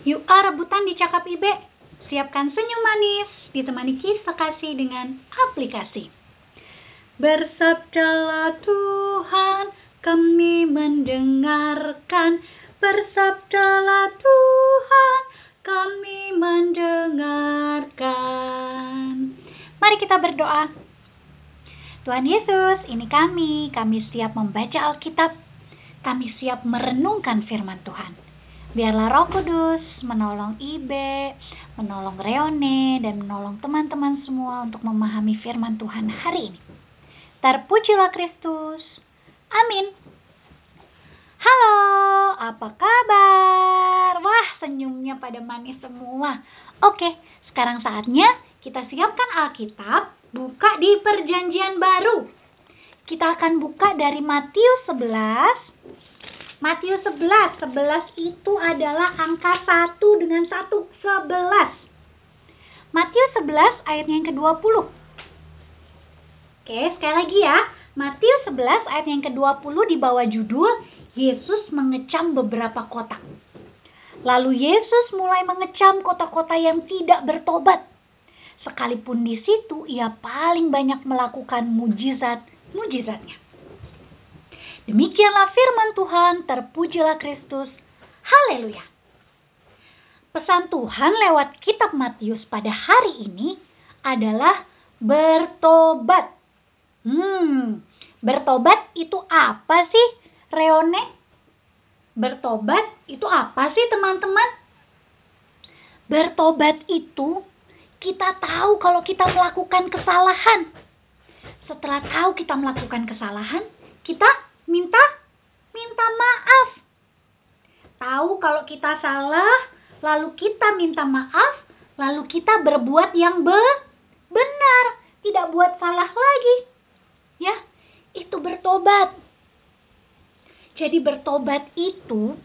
Yuk ah rebutan di Cakap Ibe. Siapkan senyum manis, ditemani kisah kasih dengan aplikasi. Bersabdalah Tuhan, kami mendengarkan. Bersabdalah Tuhan, kami mendengarkan. Mari kita berdoa. Tuhan Yesus, ini kami. Kami siap membaca Alkitab. Kami siap merenungkan firman Tuhan. Biarlah Roh Kudus menolong Ibe, menolong Reone, dan menolong teman-teman semua untuk memahami firman Tuhan hari ini. Terpujilah Kristus. Amin. Halo, apa kabar? Wah, senyumnya pada manis semua. Oke, sekarang saatnya kita siapkan Alkitab, buka di Perjanjian Baru. Kita akan buka dari Matius 11 Matius 11. 11 itu adalah angka 1 dengan 1. 11. Matius 11 ayatnya yang ke-20. Oke, sekali lagi ya. Matius 11 ayat yang ke-20 di bawah judul Yesus mengecam beberapa kota. Lalu Yesus mulai mengecam kota-kota yang tidak bertobat. Sekalipun di situ ia paling banyak melakukan mujizat-mujizatnya. Demikianlah firman Tuhan, terpujilah Kristus. Haleluya. Pesan Tuhan lewat kitab Matius pada hari ini adalah bertobat. Hmm, bertobat itu apa sih, Reone? Bertobat itu apa sih, teman-teman? Bertobat itu kita tahu kalau kita melakukan kesalahan. Setelah tahu kita melakukan kesalahan, kita minta minta maaf. Tahu kalau kita salah, lalu kita minta maaf, lalu kita berbuat yang be benar, tidak buat salah lagi. Ya, itu bertobat. Jadi bertobat itu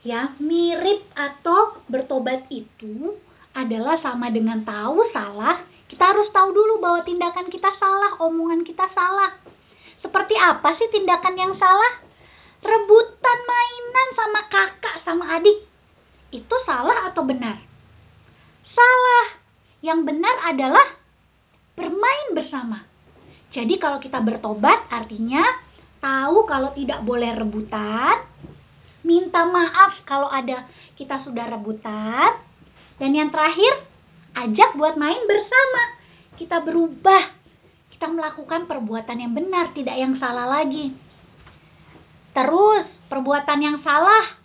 ya mirip atau bertobat itu adalah sama dengan tahu salah. Kita harus tahu dulu bahwa tindakan kita salah, omongan kita salah. Seperti apa sih tindakan yang salah? Rebutan mainan sama kakak sama adik. Itu salah atau benar? Salah. Yang benar adalah bermain bersama. Jadi kalau kita bertobat artinya tahu kalau tidak boleh rebutan, minta maaf kalau ada kita sudah rebutan, dan yang terakhir ajak buat main bersama. Kita berubah kita melakukan perbuatan yang benar, tidak yang salah lagi. Terus, perbuatan yang salah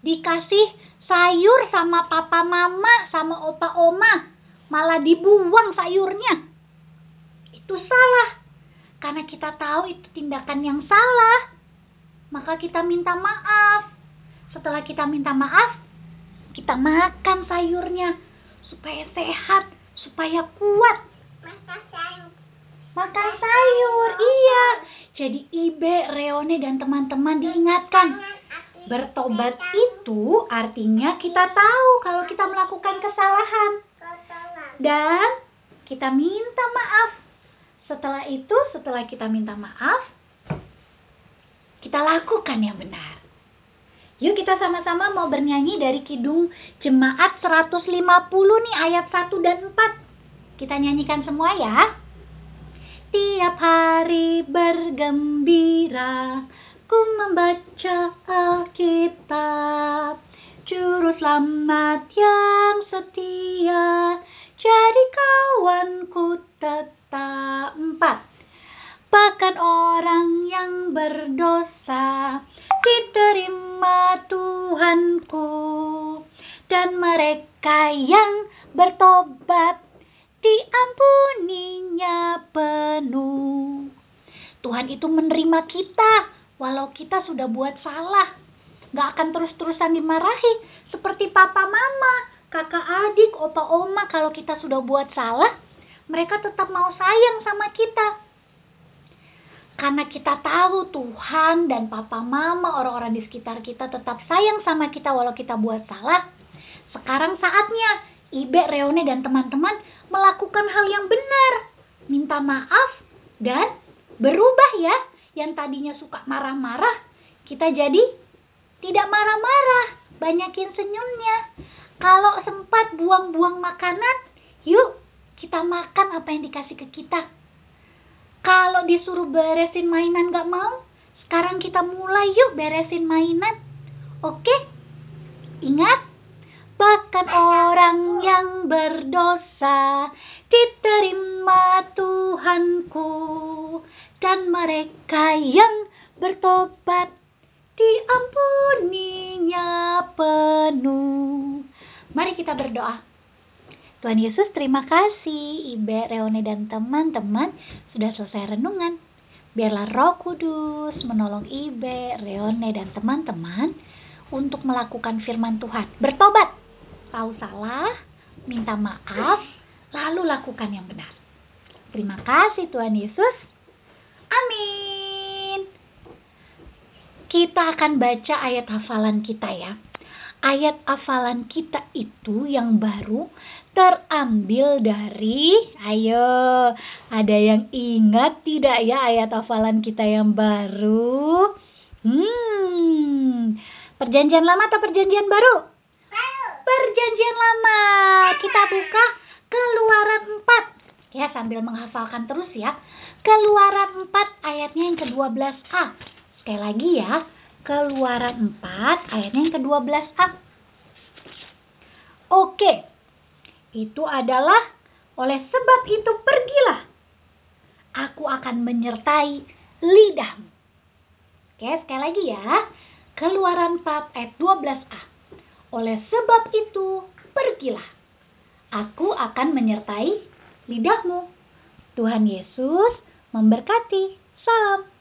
dikasih sayur sama papa mama sama opa oma, malah dibuang sayurnya. Itu salah. Karena kita tahu itu tindakan yang salah. Maka kita minta maaf. Setelah kita minta maaf, kita makan sayurnya supaya sehat, supaya kuat. Makan sayur, iya. Jadi Ibe, Reone, dan teman-teman diingatkan. Bertobat itu artinya kita tahu kalau kita melakukan kesalahan. Dan kita minta maaf. Setelah itu, setelah kita minta maaf, kita lakukan yang benar. Yuk kita sama-sama mau bernyanyi dari Kidung Jemaat 150 nih ayat 1 dan 4. Kita nyanyikan semua ya tiap hari bergembira Ku membaca Alkitab. Juru selamat yang setia Jadi kawanku tetap Tuhan itu menerima kita walau kita sudah buat salah. Gak akan terus-terusan dimarahi seperti papa mama, kakak adik, opa oma kalau kita sudah buat salah. Mereka tetap mau sayang sama kita. Karena kita tahu Tuhan dan papa mama orang-orang di sekitar kita tetap sayang sama kita walau kita buat salah. Sekarang saatnya Ibe, Reone, dan teman-teman melakukan hal yang benar, minta maaf, dan berubah ya. Yang tadinya suka marah-marah, kita jadi tidak marah-marah, banyakin senyumnya. Kalau sempat buang-buang makanan, yuk kita makan apa yang dikasih ke kita. Kalau disuruh beresin mainan gak mau, sekarang kita mulai yuk beresin mainan. Oke? Ingat, bahkan orang yang berdosa diterima Tuhanku dan mereka yang bertobat diampuninya penuh. Mari kita berdoa. Tuhan Yesus terima kasih Ibe, Reone dan teman-teman sudah selesai renungan. Biarlah roh kudus menolong Ibe, Reone dan teman-teman untuk melakukan firman Tuhan. Bertobat, tahu salah, minta maaf, lalu lakukan yang benar. Terima kasih Tuhan Yesus. Amin. Kita akan baca ayat hafalan kita ya ayat hafalan kita itu yang baru terambil dari ayo ada yang ingat tidak ya ayat hafalan kita yang baru hmm perjanjian lama atau perjanjian baru kita buka keluaran 4 ya sambil menghafalkan terus ya keluaran 4 ayatnya yang ke-12a sekali lagi ya Keluaran 4 ayatnya yang ke-12a. Oke. Itu adalah oleh sebab itu pergilah. Aku akan menyertai lidahmu. Oke, sekali lagi ya. Keluaran 4 ayat 12a. Oleh sebab itu pergilah. Aku akan menyertai lidahmu. Tuhan Yesus memberkati. Salam.